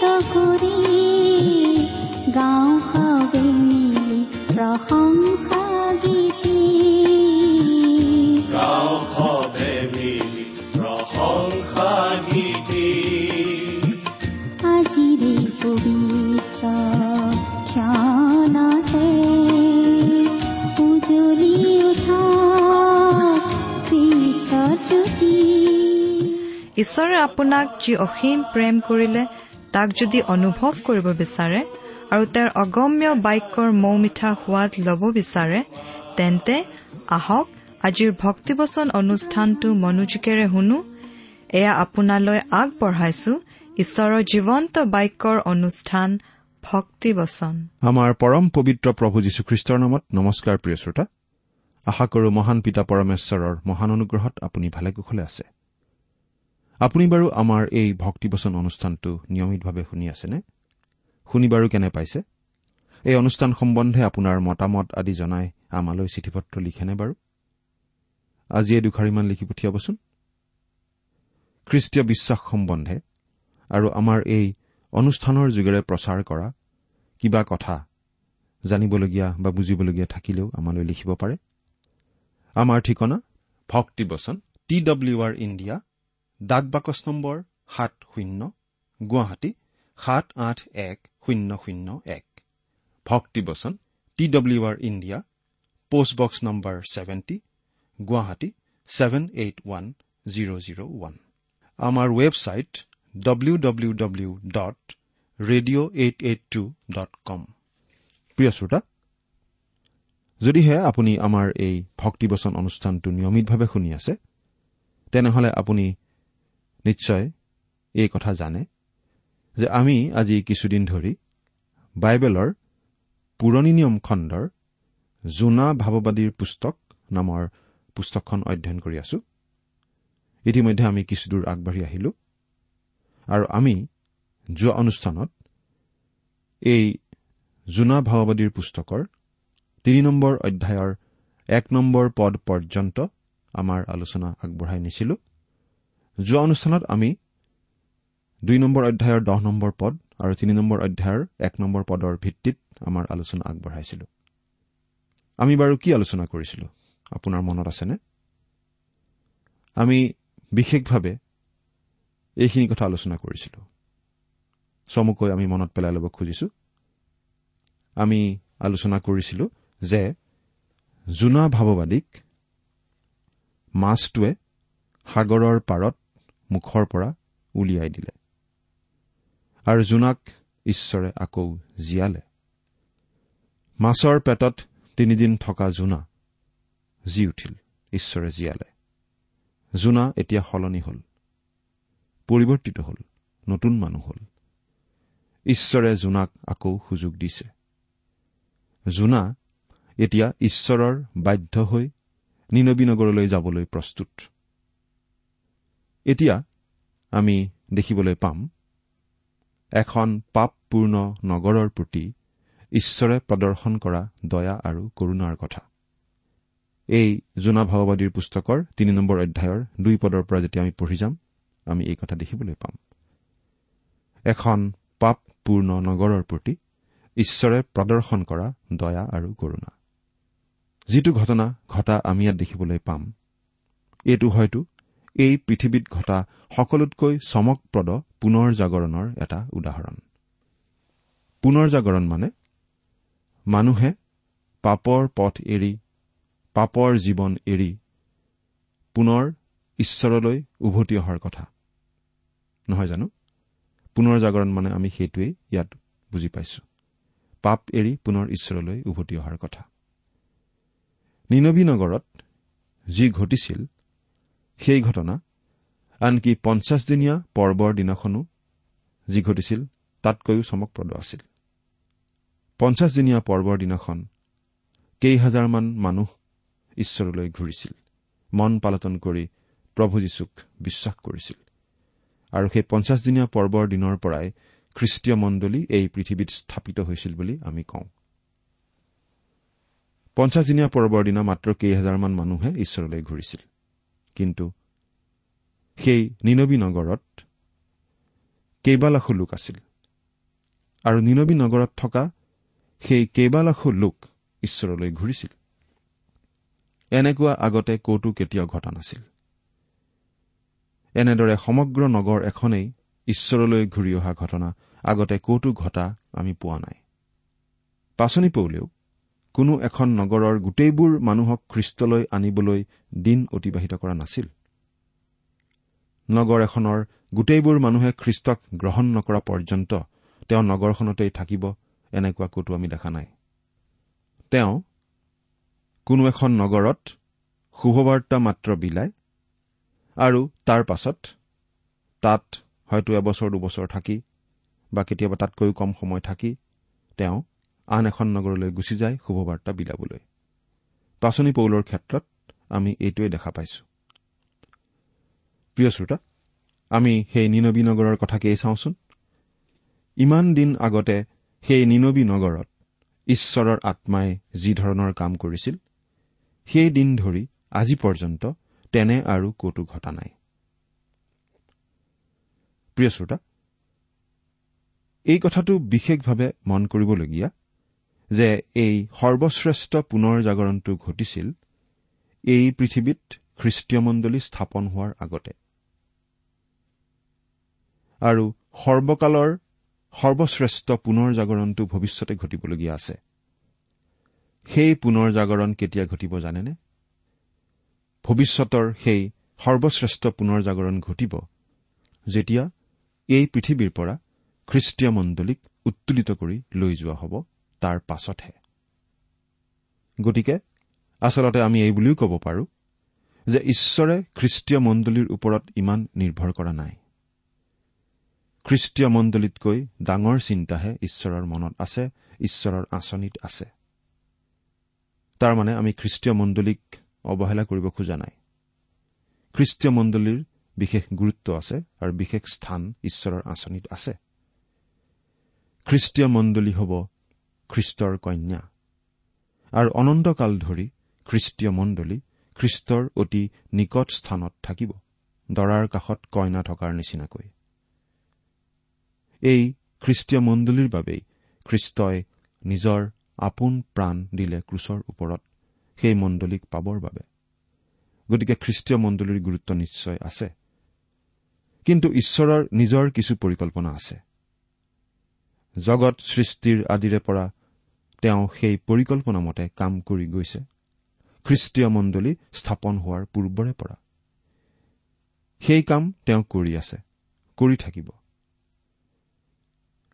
কৰি গাঁও সবে মিলি প্ৰশংসা গীতি গাঁও সবে মিলি প্ৰশংসা গীতি আজিৰে পবিত্ৰ ক্ষণতে উজলি উঠা খ্ৰীষ্টৰ জ্যোতি ঈশ্বৰে আপোনাক যি অসীম প্ৰেম কৰিলে তাক যদি অনুভৱ কৰিব বিচাৰে আৰু তেওঁৰ অগম্য বাক্যৰ মৌ মিঠা সোৱাদ ল'ব বিচাৰে তেন্তে আহক আজিৰ ভক্তিবচন অনুষ্ঠানটো মনোযোগেৰে শুনো। এয়া আপোনালৈ আগবঢ়াইছো। ঈশ্বৰৰ জীৱন্ত বাক্যৰ অনুষ্ঠান ভক্তিবচন। আমাৰ পৰম পবিত্ৰ প্ৰভু যীশুখ্ৰীষ্টৰ নামত নমস্কাৰ প্ৰিয় শ্ৰোতা। আশা কৰো মহান পিতা পৰমেশ্বৰৰ মহান অনুগ্ৰহত আপুনি ভালে কুশলে আছে। আপুনি বাৰু আমাৰ এই ভক্তিবচন অনুষ্ঠানটো নিয়মিতভাৱে শুনি আছেনে? শুনি বাৰু কেনে পাইছে? এই অনুষ্ঠান সম্বন্ধে আপোনাৰ মতামত আদি জনাই আমালৈ চিঠি পত্ৰ লিখেনে বাৰু? আজিয়ে দুখাৰিমান লিখি পঠিয়াবচোন। খ্ৰীষ্টীয় বিশ্বাস সম্বন্ধে আৰু আমাৰ এই অনুষ্ঠানৰ যোগেৰে প্ৰচাৰ কৰা কিবা কথা জানিবলগীয়া বা বুজিবলগীয়া থাকিলেও আমালৈ লিখিব পাৰে। আমাৰ ঠিকনা ভক্তিবচন টি ডব্লিউ আৰ ইণ্ডিয়া ডাক বাকচ নম্বৰ সাত শূন্য গুৱাহাটী সাত আঠ এক শূন্য শূন্য এক। ভক্তিবচন T W R India post box number seventy Guwahati seven eight one zero' zero' one. আমাৰ website W W W dot radio' eight eight two dot com প্ৰিয় শ্ৰোতা যদিহে আপুনি আমাৰ এই ভক্তিবচন অনুষ্ঠানটো নিয়মিতভাৱে শুনি আছে তেনেহলে আপুনি নিশ্চয় এই কথা জানে যে আমি আজি কিছুদিন ধৰি বাইবেলৰ পুৰণি নিয়ম খণ্ডৰ জোনা ভাৱবাদীৰ পুস্তক নামৰ পুস্তকখন অধ্যয়ন কৰি আছো। ইতিমধ্যে আমি কিছুদূৰ আগবাঢ়ি আহিলো আৰু আমি যোৱা অনুষ্ঠানত এই জোনা ভাৱবাদীৰ পুস্তকৰ তিনি নম্বৰ অধ্যায়ৰ এক নম্বৰ পদ পৰ্যন্ত আমাৰ আলোচনা আগবঢ়াই নিছিলো। যোৱা অনুষ্ঠানত আমি দুই নম্বৰ অধ্যায়ৰ দহ নম্বৰ পদ আৰু তিনি নম্বৰ অধ্যায়ৰ এক নম্বৰ পদৰ ভিত্তিত আমাৰ আলোচনা আগবঢ়াইছিলো। আমি বাৰু কি আলোচনা কৰিছিলো? আপোনাৰ মনত আছেনে? আমি বিশেষভাৱে এইখিনি কথা আলোচনা কৰিছিলো। চমুকৈ আমি মনত পেলাই ল'ব খুজিছো। আমি আলোচনা কৰিছিলো যে জোনা ভাৱবাদীক মাছটোৱে সাগৰৰ পাৰত মুখৰ পৰা উলিয়াই দিলে। আৰু জোনাক ঈশ্বৰে আকৌ জীয়ালে। মাছৰ পেটত তিনিদিন থকা জোনা জি উঠিল। ঈশ্বৰে জীয়ালে। জোনা এতিয়া সলনি হল। পৰিৱৰ্তিত হল। নতুন মানুহ হল। ঈশ্বৰে জোনাক আকৌ সুযোগ দিছে। জোনা এতিয়া ঈশ্বৰৰ বাধ্য হৈ নিনবী নগৰলৈ যাবলৈ প্ৰস্তুত। এতিয়া আমি দেখিবলৈ পাম এখন পাপপূৰ্ণ নগৰৰ প্ৰতি ঈশ্বৰে প্ৰদৰ্শন কৰা দয়া আৰু কৰুণাৰ কথা। এই জোনা ভাওবাদীৰ পুস্তকৰ তিনি নম্বৰ অধ্যায়ৰ দুই পদৰ পৰা যেতিয়া আমি পঢ়ি যাম আমি এই কথা দেখিবলৈ পাম। এখন পাপপূৰ্ণ নগৰৰ প্ৰতি ঈশ্বৰে প্ৰদৰ্শন কৰা দয়া আৰু কৰুণা। যিটো ঘটনা ঘটা আমি ইয়াত দেখিবলৈ পাম এইটো হয়তো এই পৃথিৱীত ঘটা সকলোতকৈ চমকপ্ৰদ পুনৰ জাগৰণৰ এটা উদাহৰণ। পুনৰ জাগৰণ মানে মানুহে পাপৰ পথ এৰি পাপৰ জীৱন এৰি পুনৰ ঈশ্বৰলৈ উভতি অহাৰ কথা। নহয় জানো? পুনৰ জাগৰণ মানে আমি সেইটোৱেই ইয়াত বুজি পাইছো। পাপ এৰি পুনৰ ঈশ্বৰলৈ উভতি অহাৰ কথা। নিনবী নগৰত যি ঘটিছিল সেই ঘটনা আনকি পঞ্চাছদিনীয়া পৰ্বৰ দিনাখনো যি ঘটিছিল তাতকৈও চমকপ্ৰদ আছিল। পঞ্চাছদিনীয়া পৰ্বৰ দিনাখন কেইহাজাৰমান মানুহ ঈশ্বৰলৈ ঘূৰিছিল মন পালটন কৰি প্ৰভু যীশুক বিশ্বাস কৰিছিল। আৰু সেই পঞ্চাছদিনীয়া পৰ্বৰ দিনৰ পৰাই খ্ৰীষ্টীয় মণ্ডলী এই পৃথিৱীত স্থাপিত হৈছিল বুলি আমি কওঁ। পঞ্চাছদিনীয়া পৰ্বৰ দিনা মাত্ৰ কেইহাজাৰমান মানুহে ঈশ্বৰলৈ ঘূৰিছিল। কিন্তু সেই নিনবী নগৰত কেইবালাখো লোক আছিল। আৰু নিনবী নগৰত থকা সেই কেইবালাখো লোক ঈশ্বৰলৈ ঘূৰিছিল। এনেকুৱা আগতে কতো কেতিয়াও ঘটা নাছিল। এনেদৰে সমগ্ৰ নগৰ এখনেই ঈশ্বৰলৈ ঘূৰি অহা ঘটনা আগতে কতো ঘটা আমি পোৱা নাই। পাচনি পৌলেও কোনো এখন নগৰৰ গোটেইবোৰ মানুহক খ্ৰীষ্টলৈ আনিবলৈ দিন অতিবাহিত কৰা নাছিল। নগৰ এখনৰ গোটেইবোৰ মানুহে খ্ৰীষ্টক গ্ৰহণ নকৰা পৰ্যন্ত তেওঁ নগৰখনতেই থাকিব এনেকুৱা কতো আমি দেখা নাই। তেওঁ কোনো এখন নগৰত শুভবাৰ্তা মাত্ৰ বিলায় আৰু তাৰ পাছত তাত হয়তো এবছৰ দুবছৰ থাকি বা কেতিয়াবা তাতকৈও কম সময় থাকি তেওঁ আন এখন নগৰলৈ গুচি যায় শুভবাৰ্তা বিলাবলৈ পাচনি পৌলৰ ক্ষেত্ৰত আমি এইটোৱে দেখা পাইছো। প্ৰিয় শ্ৰোতা আমি সেই নিনবী নগৰৰ কথাকেই চাওঁচোন? ইমান দিন আগতে সেই নিনবী নগৰত ঈশ্বৰৰ আত্মাই যি ধৰণৰ কাম কৰিছিল সেই দিন ধৰি আজি পৰ্যন্ত তেনে আৰু কতো ঘটা নাই। প্ৰিয় শ্ৰোতা এই কথাটো বিশেষভাৱে মন কৰিবলগীয়া যে এই সৰ্বশ্ৰেষ্ঠ পুনৰ জাগৰণটো ঘটিছিল এই পৃথিৱীত খ্ৰীষ্টীয় মণ্ডলী স্থাপন হোৱাৰ আগতে। আৰু সৰ্বকালৰ সৰ্বশ্ৰেষ্ঠ পুনৰ জাগৰণটো ভৱিষ্যতে ঘটিবলগীয়া আছে। সেই পুনৰ জাগৰণ কেতিয়া ঘটিব জানেনে? ভৱিষ্যতৰ সেই সৰ্বশ্ৰেষ্ঠ পুনৰ জাগৰণ ঘটিব যেতিয়া এই পৃথিৱীৰ পৰা খ্ৰীষ্টীয় মণ্ডলীক উত্তোলিত কৰি লৈ যোৱা হ'ব। তাৰ পাছতহে। গতিকে আচলতে আমি এই বুলিও ক'ব পাৰো যে ঈশ্বৰে খ্ৰীষ্টীয় মণ্ডলীৰ ওপৰত ইমান নিৰ্ভৰ কৰা নাই। খ্ৰীষ্টীয় মণ্ডলীতকৈ ডাঙৰ চিন্তাহে ঈশ্বৰৰ মনত আছে ঈশ্বৰৰ আঁচনিত আছে। তাৰমানে আমি খ্ৰীষ্টীয় মণ্ডলীক অৱহেলা কৰিব খোজা নাই। খ্ৰীষ্টীয় মণ্ডলীৰ বিশেষ গুৰুত্ব আছে আৰু বিশেষ স্থান ঈশ্বৰৰ আঁচনিত আছে। খ্ৰীষ্টীয় মণ্ডলী হ'ব খ্ৰীষ্টৰ কন্যা। আৰু অনন্তকাল ধৰি খ্ৰীষ্টীয় মণ্ডলী খ্ৰীষ্টৰ অতি নিকট স্থানত থাকিব দৰাৰ কাষত কইনা থকাৰ নিচিনাকৈ। এই খ্ৰীষ্টীয় মণ্ডলীৰ বাবেই খ্ৰীষ্টই নিজৰ আপোন প্ৰাণ দিলে ক্ৰুচৰ ওপৰত সেই মণ্ডলীক পাবৰ বাবে। গতিকে খ্ৰীষ্টীয় মণ্ডলীৰ গুৰুত্ব নিশ্চয় আছে। কিন্তু ঈশ্বৰৰ নিজৰ কিছু পৰিকল্পনা আছে। জগত সৃষ্টিৰ আদিৰে পৰা তেওঁ সেই পৰিকল্পনা মতে কাম কৰি গৈছে। খ্ৰীষ্টীয় মণ্ডলী স্থাপন হোৱাৰ পূৰ্বৰে পৰা। সেই কাম তেওঁ কৰি আছে কৰি থাকিব।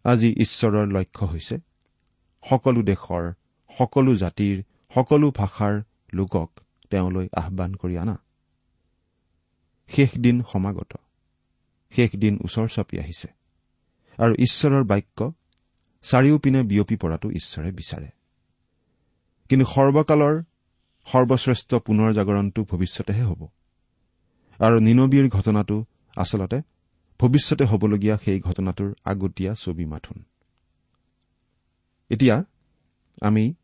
আজি ঈশ্বৰৰ লক্ষ্য হৈছে সকলো দেশৰ সকলো জাতিৰ সকলো ভাষাৰ লোকক তেওঁলৈ আহান কৰি অনা শেষ দিন সমাগত শেষ দিন ওচৰ চাপি আহিছে। আৰু ঈশ্বৰৰ বাক্য চাৰিওপিনে বিয়পি পৰাটো ঈশ্বৰে বিচাৰে। কিন্তু সৰ্বকালৰ সৰ্বশ্ৰেষ্ঠ পুনৰ জাগৰণটো ভৱিষ্যতেহে হ'ব। আৰু নিনবীৰ ঘটনাটো আচলতে ভৱিষ্যতে হ'বলগীয়া সেই ঘটনাটোৰ আগতীয়া ছবি মাথোন। এতিয়া আমি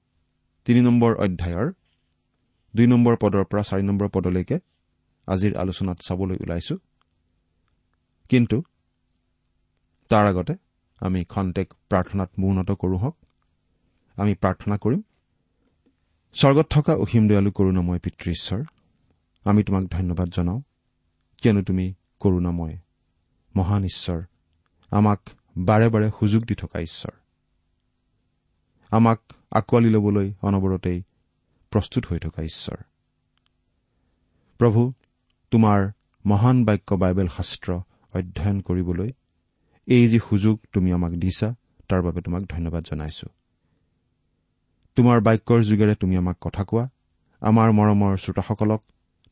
তিনি নম্বৰ অধ্যায়ৰ দুই নম্বৰ পদৰ পৰা চাৰি নম্বৰ পদলৈকে আজিৰ আলোচনাত চাবলৈ ওলাইছো। কিন্তু তাৰ আগতে আমি খন্তেক প্ৰাৰ্থনাত মূৰ্ণত কৰো হওক। আমি প্ৰাৰ্থনা কৰিম। স্বৰ্গত থকা অসীম দয়ালু কৰোণাময় পিতৃ ঈশ্বৰ আমি তোমাক ধন্যবাদ জনাওঁ। কিয়নো তুমি কৰোণাময় মহান ঈশ্বৰ আমাক বাৰে বাৰে সুযোগ দি থকা ঈশ্বৰ। আমাক আঁকোৱালি ল'বলৈ অনবৰতেই প্ৰস্তুত হৈ থকা ঈশ্বৰ। প্ৰভু তোমাৰ মহান বাক্য বাইবেল শাস্ত্ৰ অধ্যয়ন কৰিবলৈ এই যি সুযোগ তুমি আমাক দিছা তাৰ বাবে তোমাক ধন্যবাদ জনাইছো। তোমাৰ বাক্যৰ যোগেৰে তুমি আমাক কথা কোৱা আমাৰ মৰমৰ শ্ৰোতাসকলক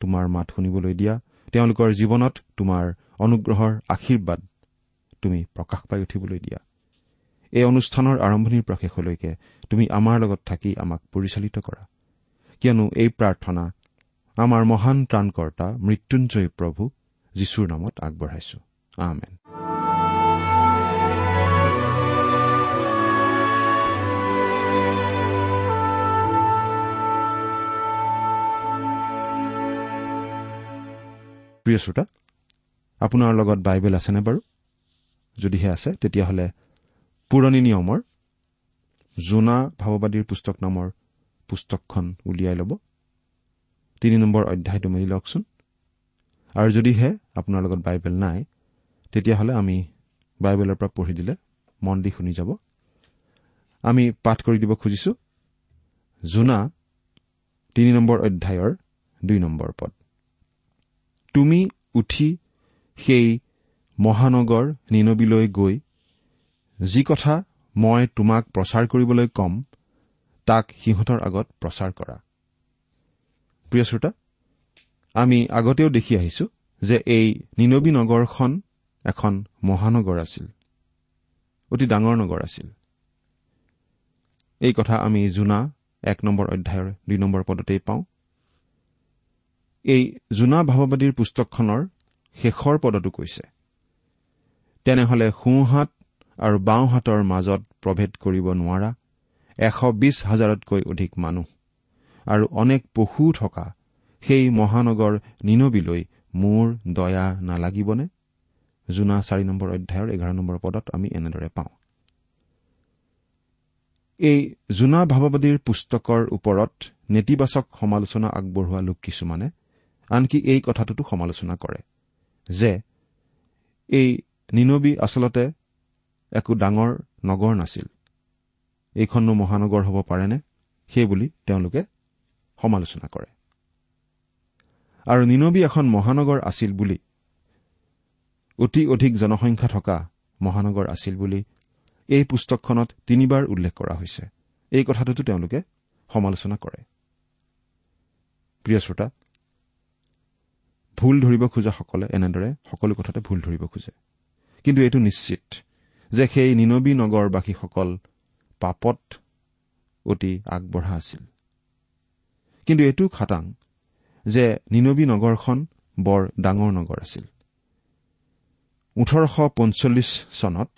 তোমাৰ মাত শুনিবলৈ দিয়া তেওঁলোকৰ জীৱনত তোমাৰ অনুগ্ৰহৰ আশীৰ্বাদ তুমি প্ৰকাশ পাই উঠিবলৈ দিয়া। এই অনুষ্ঠানৰ আৰম্ভণিৰ পৰা শেষলৈকে তুমি আমাৰ লগত থাকি আমাক পৰিচালিত কৰা। কিয়নো এই প্ৰাৰ্থনা আমাৰ মহান ত্ৰাণকৰ্তা মৃত্যুঞ্জয় প্ৰভু যীশুৰ নামত আগবঢ়াইছো। আমেন। প্ৰিয় শ্ৰোতা আপোনাৰ লগত বাইবেল আছেনে বাৰু? যদিহে আছে তেতিয়াহ'লে পুৰণি নিয়মৰ জোনা ভাৱবাদীৰ পুস্তক নামৰ পুস্তকখন উলিয়াই ল'ব। তিনি নম্বৰ অধ্যায়টো মেলি লওকচোন। আৰু যদিহে আপোনাৰ লগত বাইবেল নাই তেতিয়াহ'লে আমি বাইবেলৰ পৰা পঢ়ি দিলে মন দি শুনি যাব। আমি পাঠ কৰি দিব খুজিছো। জোনা তিনি নম্বৰ অধ্যায়ৰ দুই নম্বৰ পদ। তুমি উঠি সেই মহানগৰ নিনবিলৈ গৈ যি কথা মই তোমাক প্ৰচাৰ কৰিবলৈ কম তাক সিহঁতৰ আগত প্ৰচাৰ কৰা। প্ৰিয় শ্ৰোতা আমি আগতেও দেখি আহিছো যে এই নিনবী নগৰখন এখন মহানগৰ আছিল অতি ডাঙৰ নগৰ আছিল। এই কথা আমি জোনা এক নম্বৰ অধ্যায়ৰ দুই নম্বৰ পদতেই পাওঁ। এই জোনা ভাৱবাদীৰ পুস্তকখনৰ শেষৰ পদতো কৈছে। তেনেহলে সোঁহাত আৰু বাওঁহাতৰ মাজত প্ৰভেদ কৰিব নোৱাৰা এশ বিছ হাজাৰতকৈ অধিক মানুহ আৰু অনেক পশু থকা সেই মহানগৰ নিনবিলৈ মোৰ দয়া নালাগিবনে? জোনা চাৰি নম্বৰ অধ্যায়ৰ এঘাৰ নম্বৰ পদত আমি এনেদৰে পাওঁ। এই জোনা ভাৱবাদীৰ পুস্তকৰ ওপৰত নেতিবাচক সমালোচনা আগবঢ়োৱা লোক কিছুমানে আনকি এই কথাটোতো সমালোচনা কৰে যে এই নিনবী আচলতে একো ডাঙৰ নগৰ নাছিল। এইখননো মহানগৰ হ'ব পাৰেনে? সেইবুলি তেওঁলোকে সমালোচনা কৰে। আৰু নিনবী এখন মহানগৰ আছিল বুলি অতি অধিক জনসংখ্যা থকা মহানগৰ আছিল বুলি এই পুস্তকখনত তিনিবাৰ উল্লেখ কৰা হৈছে। এই কথাটোতো তেওঁলোকে সমালোচনা কৰে। প্ৰিয় শ্ৰোতা ভুল ধৰিব খোজাসকলে এনেদৰে সকলো কথাতে ভুল ধৰিব খোজে। কিন্তু এইটো নিশ্চিত যে সেই নিনবী নগৰবাসীসকল পাপত অতি আগবঢ়া আছিল। কিন্তু এইটো খাটাং যে নিনবী নগৰখন বৰ ডাঙৰ নগৰ আছিল। ওঠৰশ পঞ্চল্লিছ চনত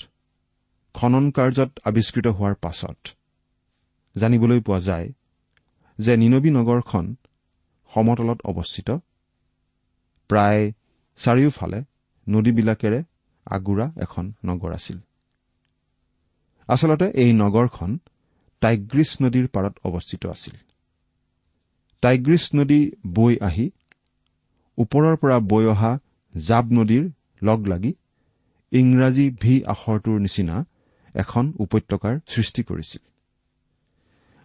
খনন কাৰ্যত আৱিষ্কৃত হোৱাৰ পাছত জানিবলৈ পোৱা যায় যে নিনবী নগৰখন সমতলত অৱস্থিত প্ৰায় চাৰিওফালে নদীবিলাকেৰে আগুৰা এখন নগৰ আছিল। আচলতে এই নগৰখন টাইগ্ৰীছ নদীৰ পাৰত অৱস্থিত আছিল। টাইগ্ৰীছ নদী বৈ আহি ওপৰৰ পৰা বৈ অহা জাব নদীৰ লগ লাগি ইংৰাজী ভি আখৰটোৰ নিচিনা এখন উপত্যকাৰ সৃষ্টি কৰিছিল।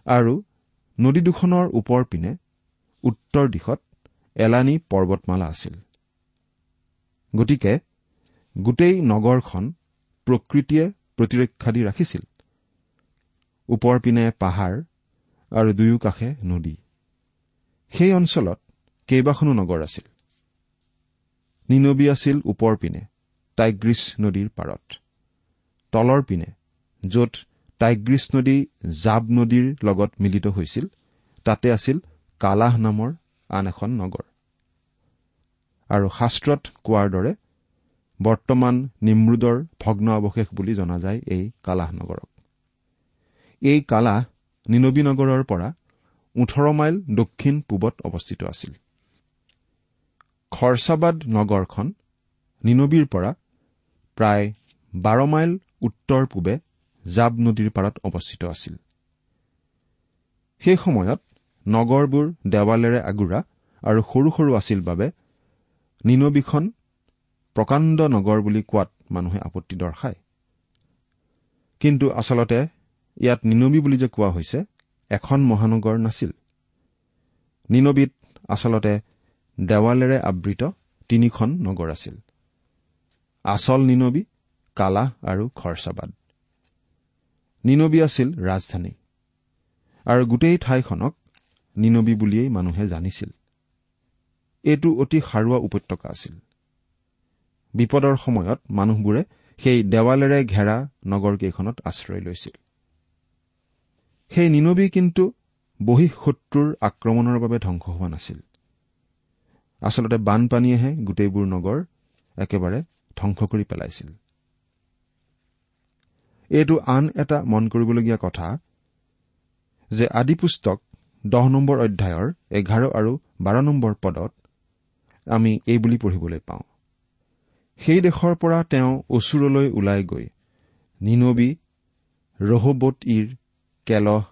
আৰু নদী দুখনৰ ওপৰ পিনে উত্তৰ দিশত এলানি পৰ্বতমালা আছিল। গতিকে গোটেই নগৰখন প্ৰকৃতিয়ে প্ৰতিৰক্ষা দি ৰাখিছিল। ওপৰ পিনে পাহাৰ আৰু দুয়ো কাষে নদী। সেই অঞ্চলত কেইবাখনো নগৰ আছিল। নিনবী আছিল ওপৰ পিনে টাইগ্ৰীছ নদীৰ পাৰত। তলৰ পিনে য'ত টাইগ্ৰীছ নদী জাব নদীৰ লগত মিলিত হৈছিল তাতে আছিল কালাহ নামৰ আন এখন নগৰ। আৰু শাস্ত্ৰত কোৱাৰ দৰে বৰ্তমান নিমৰুদৰ ভগ্ন অৱশেষ বুলি জনা যায় এই কালাহ নগৰক। এই কালাহ নিনবী নগৰৰ পৰা ওঠৰ মাইল দক্ষিণ পূবত অৱস্থিত আছিল। খৰচাবাদ নগৰখন নিনবীৰ পৰা প্ৰায় বাৰ মাইল উত্তৰ পূবে জাব নদীৰ পাৰত অৱস্থিত আছিল। সেই সময়ত নগৰবোৰ দেৱালেৰে আগুৰা আৰু সৰু সৰু আছিল বাবে নিনবীখন প্ৰকাণ্ড নগৰ বুলি কোৱাত মানুহে আপত্তি দৰ্শায়। কিন্তু আচলতে ইয়াত নিনবী বুলি যে কোৱা হৈছে এখন মহানগৰ নাছিল। নিনবীত আচলতে দেৱালেৰে আবৃত তিনিখন নগৰ আছিল। আচল নিনবী কালাহ আৰু খৰচাবাদ। নিনবী আছিল ৰাজধানী। আৰু গোটেই ঠাইখনক নিনবী বুলিয়েই মানুহে জানিছিল। এইটো অতি সাৰুৱা উপত্যকা আছিল। বিপদৰ সময়ত মানুহবোৰে সেই দেৱালেৰে ঘেৰা নগৰকেইখনত আশ্ৰয় লৈছিল। সেই নিনবী কিন্তু বহিঃ শত্ৰুৰ আক্ৰমণৰ বাবে ধ্বংস হোৱা নাছিল। আচলতে বানপানীয়েহে গোটেইবোৰ নগৰ একেবাৰে ধ্বংস কৰি পেলাইছিল। এইটো আন এটা মন কৰিবলগীয়া কথা যে আদি পুস্তক দহ নম্বৰ অধ্যায়ৰ এঘাৰ আৰু বাৰ নম্বৰ পদত আমি এই বুলি পঢ়িবলৈ পাওঁ। সেই দেশৰ পৰা তেওঁ অচুৰলৈ ওলাই গৈ নিনবী ৰহবত ইৰ কেলহ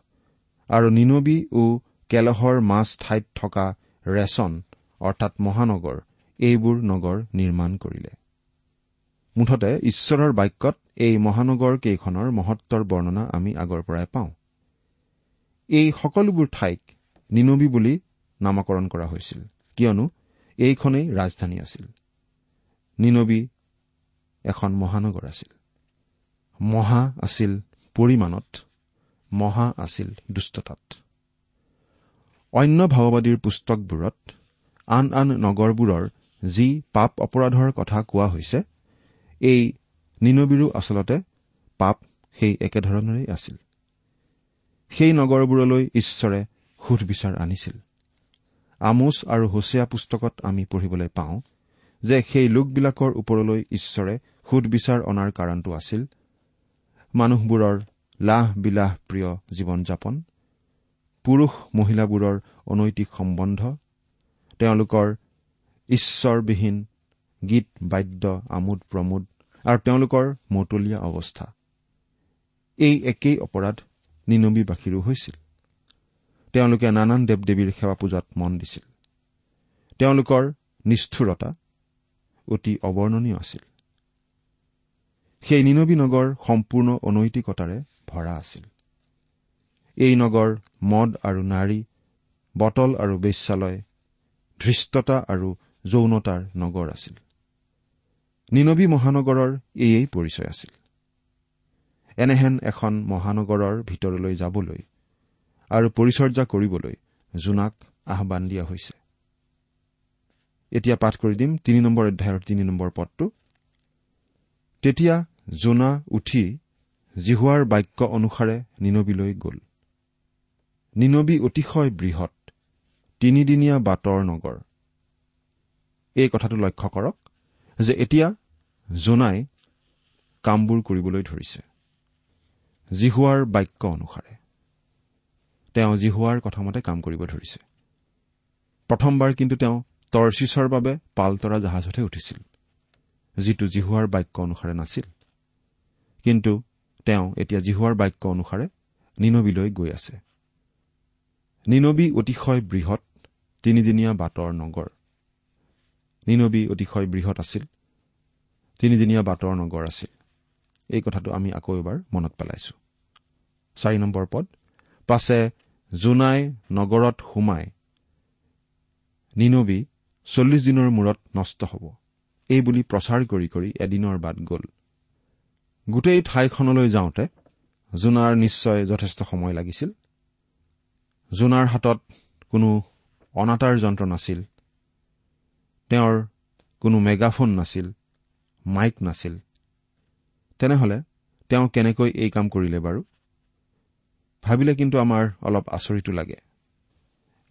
আৰু নিনবী ও কেলহৰ মাছ ঠাইত থকা ৰেচন অৰ্থাৎ মহানগৰ এইবোৰ নগৰ নিৰ্মাণ কৰিলে। মুঠতে ঈশ্বৰৰ বাক্যত এই মহানগৰ কেইখনৰ মহত্বৰ বৰ্ণনা আমি আগৰ পৰাই পাওঁ। এই সকলোবোৰ ঠাইক নিনবী বুলি নামাকৰণ কৰা হৈছিল কিয়নো এইখনেই ৰাজধানী আছিল। নিনবী এখন মহানগৰ আছিল। মহা আছিল পৰিমাণত মহা আছিল দুষ্টতাত। অন্য ভাওবাদীৰ পুস্তকবোৰত আন আন নগৰবোৰৰ যি পাপ অপৰাধৰ কথা কোৱা হৈছে এই নিনবীৰো আচলতে পাপ সেই একেধৰণৰেই আছিল। সেই নগৰবোৰলৈ ঈশ্বৰে সুধবিচাৰ আনিছিল। আমোচ আৰু হোচিয়া পুস্তকত আমি পঢ়িবলৈ পাওঁ যে সেই লোকবিলাকৰ ওপৰলৈ ঈশ্বৰে সুধবিচাৰ অনাৰ কাৰণটো আছিল মানুহবোৰৰ লাহ বিলাহ প্ৰিয় জীৱন যাপন পুৰুষ মহিলাবোৰৰ অনৈতিক সম্বন্ধ তেওঁলোকৰ ঈশ্বৰবিহীন গীত বাদ্য আমোদ প্ৰমোদ আৰু তেওঁলোকৰ মতলীয়া অৱস্থা। এই একেই অপৰাধ নিনবীবাসীৰো হৈছিল। তেওঁলোকে নানান দেৱ দেৱীৰ সেৱা পূজাত মন দিছিল। তেওঁলোকৰ নিষ্ঠুৰতা অতি অৱৰ্ণনীয় আছিল। সেই নিনবী নগৰ সম্পূৰ্ণ অনৈতিকতাৰে ভৰা আছিল। এই নগৰ মদ আৰু নাৰী বটল আৰু বেশ্যালয় ধৃষ্টতা আৰু যৌনতাৰ নগৰ আছিল। নিনবী মহানগৰৰ এয়েই পৰিচয় আছিল। এনেহেন এখন মহানগৰৰ ভিতৰলৈ যাবলৈ আৰু পৰিচৰ্যা কৰিবলৈ জোনাক আহান দিয়া হৈছে। এতিয়া পাঠ কৰি দিম তিনি নম্বৰ অধ্যায়ৰ তিনি নম্বৰ পদটো। তেতিয়া জোনা উঠি জিহুৱাৰ বাক্য অনুসাৰে নিনবীলৈ গ'ল। নিনবী অতিশয় বৃহৎ তিনিদিনীয়া বাটৰ নগৰ। এই কথাটো লক্ষ্য কৰক যে এতিয়া জোনাই কামবোৰ কৰিবলৈ ধৰিছে। জিহুৱাৰ বাক্য অনুসাৰে। তেওঁ জিহুৱাৰ কথামতে কাম কৰিব ধৰিছে। প্ৰথমবাৰ কিন্তু তেওঁ টৰ্চিছৰ বাবে পালতৰা জাহাজতহে উঠিছিল যিটো জিহুৱাৰ বাক্য অনুসাৰে নাছিল। কিন্তু তেওঁ এতিয়া জিহুৱাৰ বাক্য অনুসাৰে নিনবীলৈ গৈ আছে। নিনবী অতিশয় বৃহৎ তিনিদিনীয়া বাটৰ নগৰ। নিনবী অতিশয় বৃহৎ আছিল তিনিদিনীয়া বাটৰ নগৰ আছিল। এই কথাটো আমি আকৌ এবাৰ মনত পেলাইছো। চাৰি নম্বৰ পদ পাছে জোনাই নগৰত সোমাই নিনবী চল্লিছ দিনৰ মূৰত নষ্ট হ'ব। এই বুলি প্ৰচাৰ কৰি কৰি এদিনৰ বাট গ'ল। গোটেই ঠাইখনলৈ যাওঁতে জোনাৰ নিশ্চয় যথেষ্ট সময় লাগিছিল। জোনাৰ হাতত কোনো অনাতাঁৰ যন্ত্ৰ নাছিল। তেওঁৰ কোনো মেগাফোন নাছিল মাইক নাছিল। তেনেহলে তেওঁ কেনেকৈ এই কাম কৰিলে বাৰু? ভাবিলে কিন্তু আমাৰ অলপ আচৰিতো লাগে।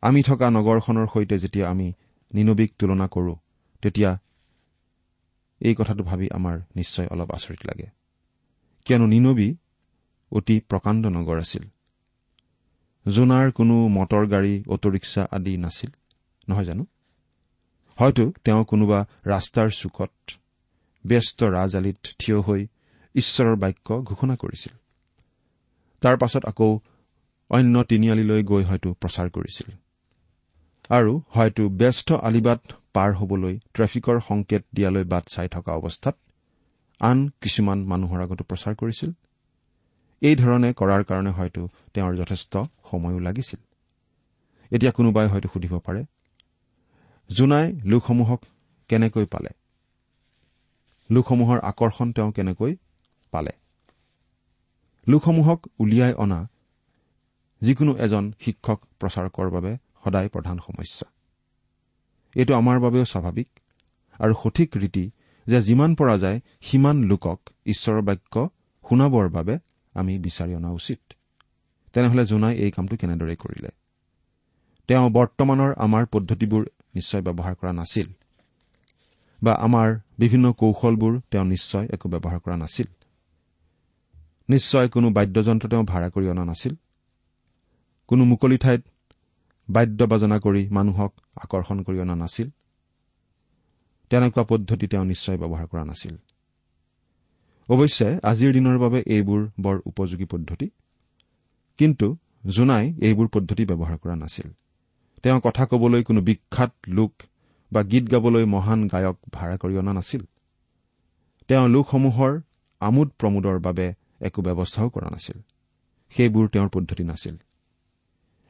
আমি থকা নগৰখনৰ সৈতে যেতিয়া আমি নিনবীক তুলনা কৰো তেতিয়া এই কথাটো ভাবি আমাৰ নিশ্চয় অলপ আচৰিত লাগে। কিয়নো নিনবী অতি প্ৰকাণ্ড নগৰ আছিল। জোনাৰ কোনো মটৰ গাড়ী অটো ৰিক্সা আদি নাছিল নহয় জানো? হয়তো তেওঁ কোনোবা ৰাস্তাৰ চুকত ব্যস্ত ৰাজআলিত থিয় হৈ ঈশ্বৰৰ বাক্য ঘোষণা কৰিছিল। তাৰ পাছত আকৌ অন্য তিনিআলিলৈ গৈ হয়তো প্ৰচাৰ কৰিছিল। আৰু হয়তো ব্যস্ত আলিবাট পাৰ হবলৈ ট্ৰেফিকৰ সংকেত দিয়ালৈ বাট চাই থকা অৱস্থাত আন কিছুমান মানুহৰ আগতো প্ৰচাৰ কৰিছিল। এইধৰণে কৰাৰ কাৰণে হয়তো তেওঁৰ যথেষ্ট সময়ো লাগিছিল। এতিয়া কোনোবাই হয়তো সুধিব পাৰে জোনাই লোকসমূহক কেনেকৈ পালে? লোকসমূহৰ আকৰ্ষণ তেওঁ কেনেকৈ পালে। লোকসমূহক উলিয়াই অনা যিকোনো এজন শিক্ষক প্ৰচাৰকৰ বাবে সদায় প্ৰধান সমস্যা। এইটো আমাৰ বাবেও স্বাভাৱিক আৰু সঠিক ৰীতি যে যিমান পৰা যায় সিমান লোকক ঈশ্বৰৰ বাক্য শুনাবৰ বাবে আমি বিচাৰি অনা উচিত। তেনেহলে জোনাই এই কামটো কেনেদৰে কৰিলে? তেওঁ বৰ্তমানৰ আমাৰ পদ্ধতিবোৰ নিশ্চয় ব্যৱহাৰ কৰা নাছিল বা আমাৰ বিভিন্ন কৌশলবোৰ তেওঁ নিশ্চয় একো ব্যৱহাৰ কৰা নাছিল। নিশ্চয় কোনো বাদ্যযন্ত্ৰ তেওঁ ভাড়া কৰি অনা নাছিল। কোনো মুকলি ঠাইত বাদ্য বাজনা কৰি মানুহক আকৰ্ষণ কৰি অনা নাছিল। তেনেকুৱা পদ্ধতি তেওঁ নিশ্চয় ব্যৱহাৰ কৰা নাছিল। অৱশ্যে আজিৰ দিনৰ বাবে এইবোৰ বৰ উপযোগী পদ্ধতি। কিন্তু জোনাই এইবোৰ পদ্ধতি ব্যৱহাৰ কৰা নাছিল। তেওঁ কথা কবলৈ কোনো বিখ্যাত লোক বা গীত গাবলৈ মহান গায়ক ভাড়া কৰি অনা নাছিল। তেওঁ লোকসমূহৰ আমোদ প্ৰমোদৰ বাবে একো ব্যৱস্থাও কৰা নাছিল। সেইবোৰ তেওঁৰ পদ্ধতি নাছিল।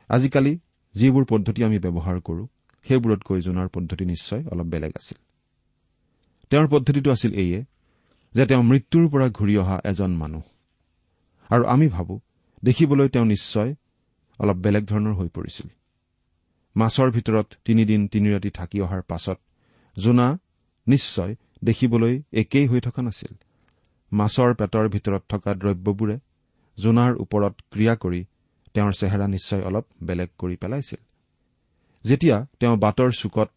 আজিকালি যিবোৰ পদ্ধতি আমি ব্যৱহাৰ কৰো সেইবোৰতকৈ জোনাৰ পদ্ধতি নিশ্চয় অলপ বেলেগ আছিল। তেওঁৰ পদ্ধতিটো আছিল এইয়ে যে তেওঁ মৃত্যুৰ পৰা ঘূৰি অহা এজন মানুহ। আৰু আমি ভাবো দেখিবলৈ তেওঁ নিশ্চয় অলপ বেলেগ ধৰণৰ হৈ পৰিছিল। মাছৰ ভিতৰত তিনিদিন তিনি ৰাতি থাকি অহাৰ পাছত জোনা নিশ্চয় দেখিবলৈ একেই হৈ থকা নাছিল। মাছৰ পেটৰ ভিতৰত থকা দ্ৰব্যবোৰে জোনাৰ ওপৰত ক্ৰিয়া কৰি তেওঁৰ চেহেৰা নিশ্চয় অলপ বেলেগ কৰি পেলাইছিল। যেতিয়া তেওঁ বাটৰ চুকত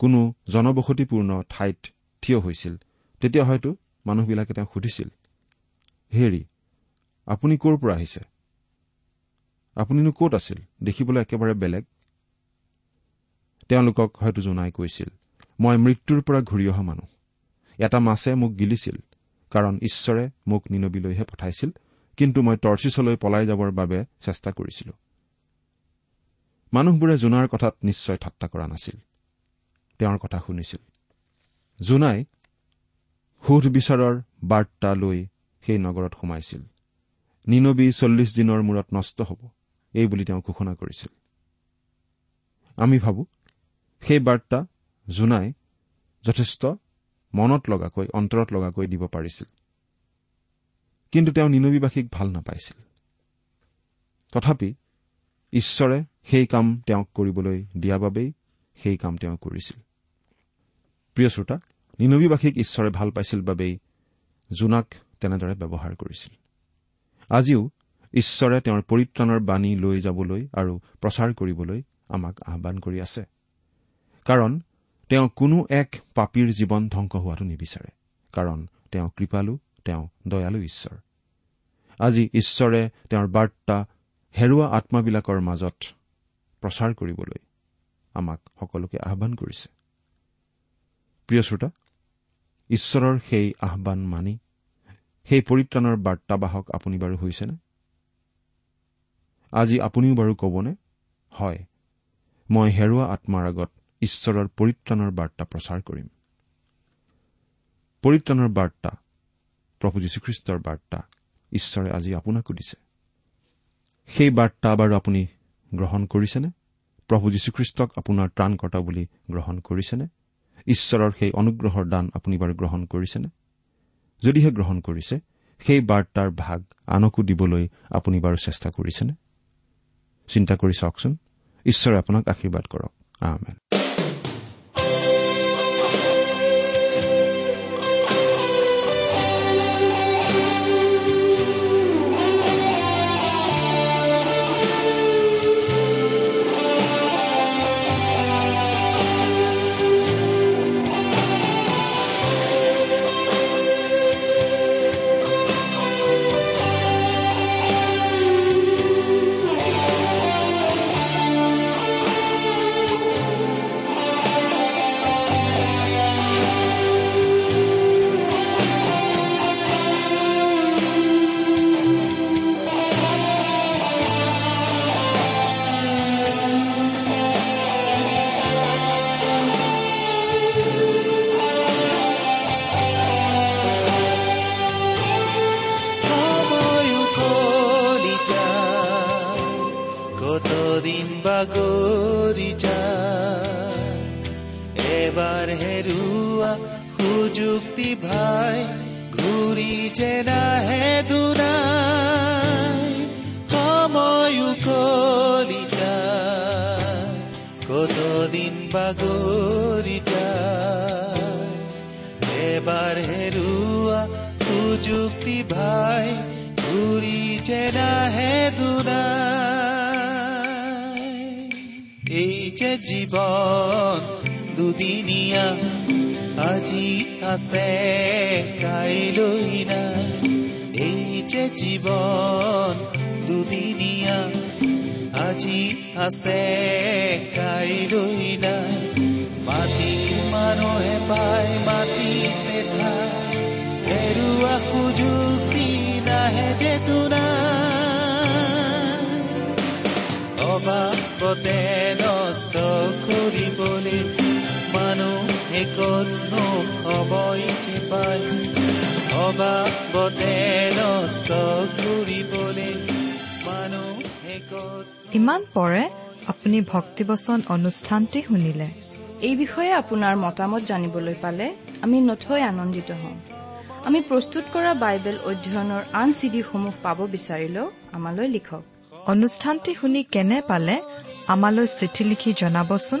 কোনো জনবসতিপূৰ্ণ ঠাইত থিয় হৈছিল তেতিয়া হয়তো মানুহবিলাকে তেওঁক সুধিছিল হেৰি আপুনি ক'ৰ পৰা আহিছে? আপুনিনো ক'ত আছিল? দেখিবলৈ একেবাৰে বেলেগ। তেওঁলোকক হয়তো জনাই কৈছিল মই মৃত্যুৰ পৰা ঘূৰি অহা মানুহ। এটা মাছে মোক গিলিছিল। কাৰণ ঈশ্বৰে মোক নিনবিলৈহে পঠাইছিল কিন্তু মই টৰ্চিছলৈ পলাই যাবৰ বাবে চেষ্টা কৰিছিলো। মানুহবোৰে জোনাৰ কথাত নিশ্চয় ঠাট্টা কৰা নাছিল। তেওঁৰ কথা শুনিছিল। জোনাই সোধ বিচাৰৰ বাৰ্তা লৈ সেই নগৰত সোমাইছিল। নিনবী চল্লিছ দিনৰ মূৰত নষ্ট হ'ব এই বুলি তেওঁ ঘোষণা কৰিছিল। আমি ভাবো সেই বাৰ্তা জোনাই যথেষ্ট মনত লগাকৈ অন্তৰত লগাকৈ দিব পাৰিছিল। কিন্তু তেওঁ নিনবীবাসীক ভাল নাপাইছিল। তথাপি ঈশ্বৰে সেই কাম তেওঁক কৰিবলৈ দিয়া বাবেই সেই কাম তেওঁ কৰিছিল। প্ৰিয় শ্ৰোতা নিনবীবাসীক ঈশ্বৰে ভাল পাইছিল বাবেই জোনাক তেনেদৰে ব্যৱহাৰ কৰিছিল। আজিও ঈশ্বৰে তেওঁৰ পৰিত্ৰাণৰ বাণী লৈ যাবলৈ আৰু প্ৰচাৰ কৰিবলৈ আমাক আহান কৰি আছে। কাৰণ তেওঁ কোনো এক পাপীৰ জীৱন ধ্বংস হোৱাটো নিবিচাৰে কাৰণ তেওঁ কৃপালু তেওঁ দয়ালু ঈশ্বৰ। আজি ঈশ্বৰে তেওঁৰ বাৰ্তা হেৰুৱা আত্মাবিলাকৰ মাজত প্ৰচাৰ কৰিবলৈ আমাক সকলোকে আহান কৰিছে। প্ৰিয় শ্ৰোতা ঈশ্বৰৰ সেই আহান মানি সেই পৰিত্ৰাণৰ বাৰ্তাবাহক আপুনি বাৰু হৈছেনে? আজি আপুনিও বাৰু কবনে? হয় মই হেৰুৱা আত্মাৰ আগত ঈশ্বৰৰ পৰিত্ৰাণৰ বাৰ্তা প্ৰচাৰ কৰিম। পৰিত্ৰাণৰ বাৰ্তা প্ৰভু যীশুখ্ৰীষ্টৰ বাৰ্তা ঈশ্বৰে আজি আপোনাকো দিছে। সেই বাৰ্তা বাৰু আপুনি গ্ৰহণ কৰিছেনে? প্ৰভু যীশুখ্ৰীষ্টক আপোনাৰ ত্ৰাণকৰ্তা বুলি গ্ৰহণ কৰিছেনে? ঈশ্বৰৰ সেই অনুগ্ৰহৰ দান আপুনি বাৰু গ্ৰহণ কৰিছেনে? যদিহে গ্ৰহণ কৰিছে সেই বাৰ্তাৰ ভাগ আনকো দিবলৈ আপুনি বাৰু চেষ্টা কৰিছেনে? চিন্তা কৰি চাওকচোন। ঈশ্বৰে আপোনাক আশীৰ্বাদ কৰক। আহমেদ এবাৰ হেৰুৱা সুযুক্তি ভাই ঘূৰি যে নাহে দুনাই সময়ো কলিতা কতদিন বাগৰি যায় এবাৰ হেৰুৱা সুযুক্তি ভাই ঘূৰি যে নাহে দুনাই এই যে জীৱন দুদিনীয়া আজি আছে কাইলৈ নাই এই যে জীৱন দুদিনীয়া আজি আছে কাইলৈ নাই মাটিৰ মানুহে পায় মাটিতে ঠাই হেৰুৱা সুযোগ নাহে যে তোমাৰ অবাবতে নষ্ট কৰিবলৈ মানুহে যে পায় অবাবতে নষ্ট কৰিবলৈ মানুহে ইমান পৰে আপুনি ভক্তিবচন অনুষ্ঠানটি শুনিলে। এই বিষয়ে আপোনাৰ মতামত জানিবলৈ পালে আমি নথৈ আনন্দিত হ'ম আমি প্ৰস্তুত কৰা বাইবেল অধ্যয়নৰ আন চিডিসমূহ পাব বিচাৰিলেও আমালৈ লিখক। অনুষ্ঠানটি শুনি কেনে পালে আমালৈ চিঠি লিখি জনাবচোন।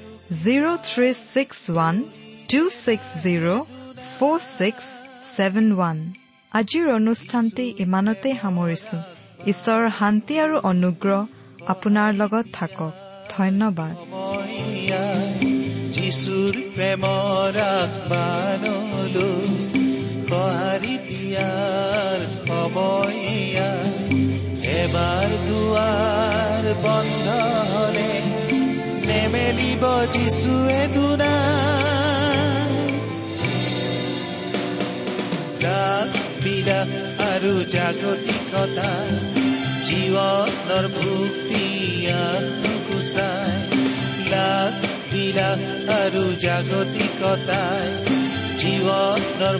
zero' three six one two six zero' four six seven one আজিৰ অনুষ্ঠানটি ইমানতে সামৰিছো। ঈশ্বৰৰ শান্তি আৰু অনুগ্ৰহ আপোনাৰ লগত থাকক। ধন্যবাদ। যিচুৰ প্ৰেমৰ নেমেলিব যিচুৱে বিলাস আৰু জাগতিকতা জীৱনৰ নুগুচাই লাখ বিলাস আৰু জাগতিকতাই জীৱনৰ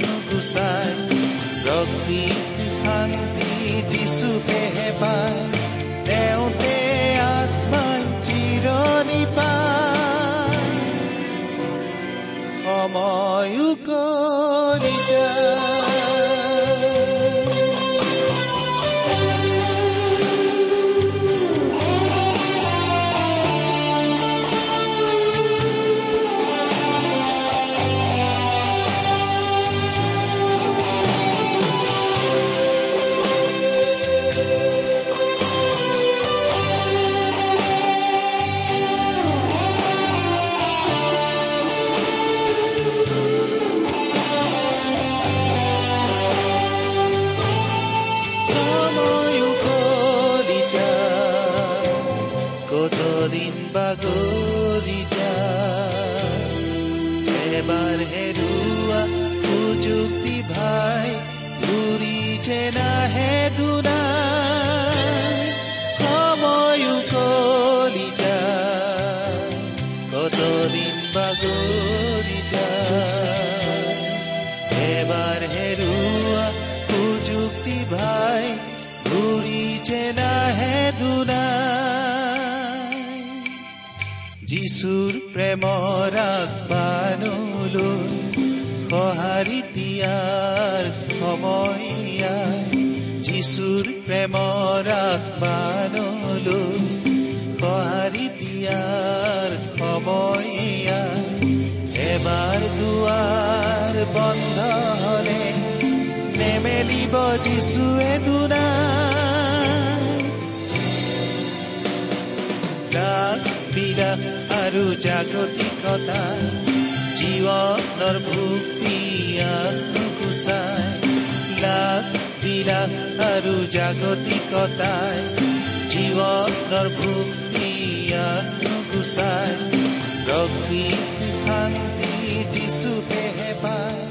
নুগুচাই প্ৰকৃতি শান্তি যিচুকেহে পায় তেওঁতে চিৰণি পায় সময়ো কৰি যায় যিচুৰ প্ৰেমৰ আহ্বানলৈ সঁহাৰি দিয়াৰ সময়া যিচুৰ প্ৰেমৰ আহ্বানলৈ সঁহাৰি দিয়াৰ সময়া এবাৰ দুৱাৰ বন্ধ হলে নেমেলিব যিচুৱে দুনাই ৰাগ বিলাস আৰু জাগতিকতা জীৱনৰ ভুক্তিয়াক নুগুচাই লাখ বিলাস আৰু জাগতিকতাই জীৱনৰ ভুক্তিয়াক নুগুচাই প্ৰকৃতি শান্তি যিচুকেহে পায়